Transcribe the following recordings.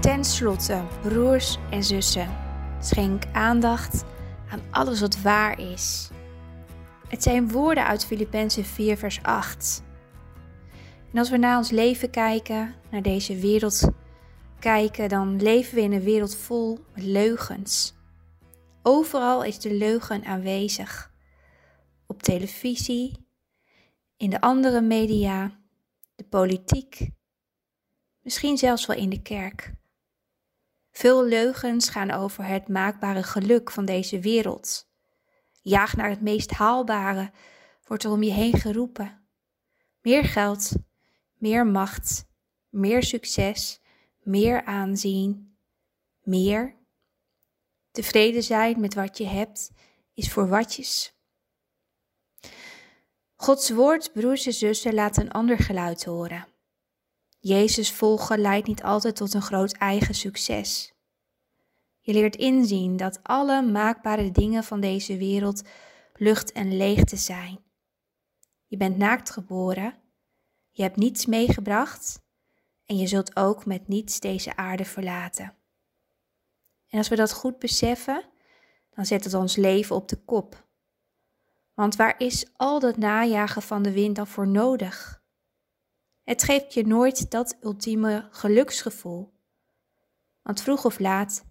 Ten slotte, broers en zussen, schenk aandacht aan alles wat waar is. Het zijn woorden uit Filippenzen 4, vers 8. En als we naar ons leven kijken, naar deze wereld kijken, dan leven we in een wereld vol leugens. Overal is de leugen aanwezig. Op televisie, in de andere media, de politiek, misschien zelfs wel in de kerk. Veel leugens gaan over het maakbare geluk van deze wereld. Jaag naar het meest haalbare, wordt er om je heen geroepen. Meer geld, meer macht, meer succes, meer aanzien, meer. Tevreden zijn met wat je hebt is voor watjes. Gods woord, broers en zussen, laat een ander geluid horen. Jezus volgen leidt niet altijd tot een groot eigen succes. Je leert inzien dat alle maakbare dingen van deze wereld lucht en leegte zijn. Je bent naakt geboren, je hebt niets meegebracht en je zult ook met niets deze aarde verlaten. En als we dat goed beseffen, dan zet het ons leven op de kop. Want waar is al dat najagen van de wind dan voor nodig? Het geeft je nooit dat ultieme geluksgevoel. Want vroeg of laat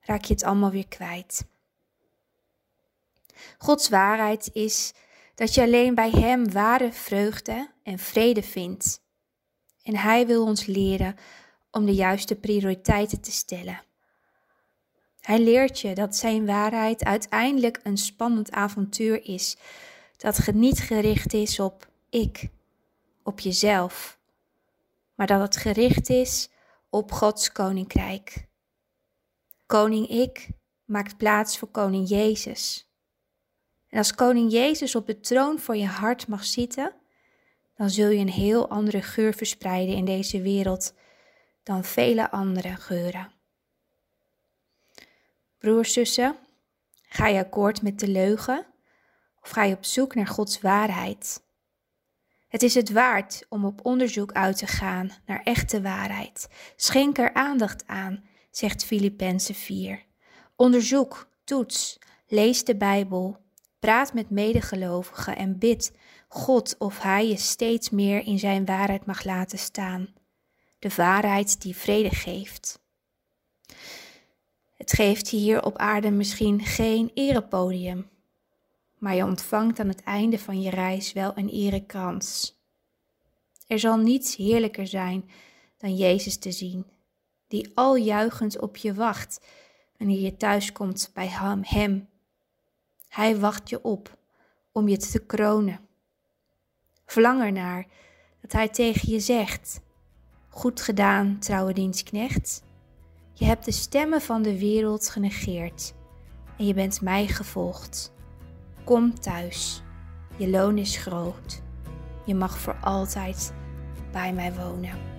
raak je het allemaal weer kwijt. Gods waarheid is dat je alleen bij Hem ware vreugde en vrede vindt. En Hij wil ons leren om de juiste prioriteiten te stellen. Hij leert je dat Zijn waarheid uiteindelijk een spannend avontuur is, dat niet gericht is op ik, op jezelf, maar dat het gericht is op Gods koninkrijk. Koning ik maakt plaats voor koning Jezus. En als koning Jezus op de troon voor je hart mag zitten, dan zul je een heel andere geur verspreiden in deze wereld dan vele andere geuren. Broers, zussen, ga je akkoord met de leugen of ga je op zoek naar Gods waarheid? Het is het waard om op onderzoek uit te gaan naar echte waarheid. Schenk er aandacht aan, zegt Filippenzen 4. Onderzoek, toets, lees de Bijbel, praat met medegelovigen en bid God of Hij je steeds meer in Zijn waarheid mag laten staan. De waarheid die vrede geeft. Het geeft hier op aarde misschien geen erepodium, maar je ontvangt aan het einde van je reis wel een erekrans. Er zal niets heerlijker zijn dan Jezus te zien, die al juichend op je wacht wanneer je thuiskomt bij hem. Hij wacht je op om je te kronen. Verlang ernaar dat hij tegen je zegt: Goed gedaan, trouwe dienstknecht. Je hebt de stemmen van de wereld genegeerd en je bent mij gevolgd. Kom thuis, je loon is groot. Je mag voor altijd bij mij wonen.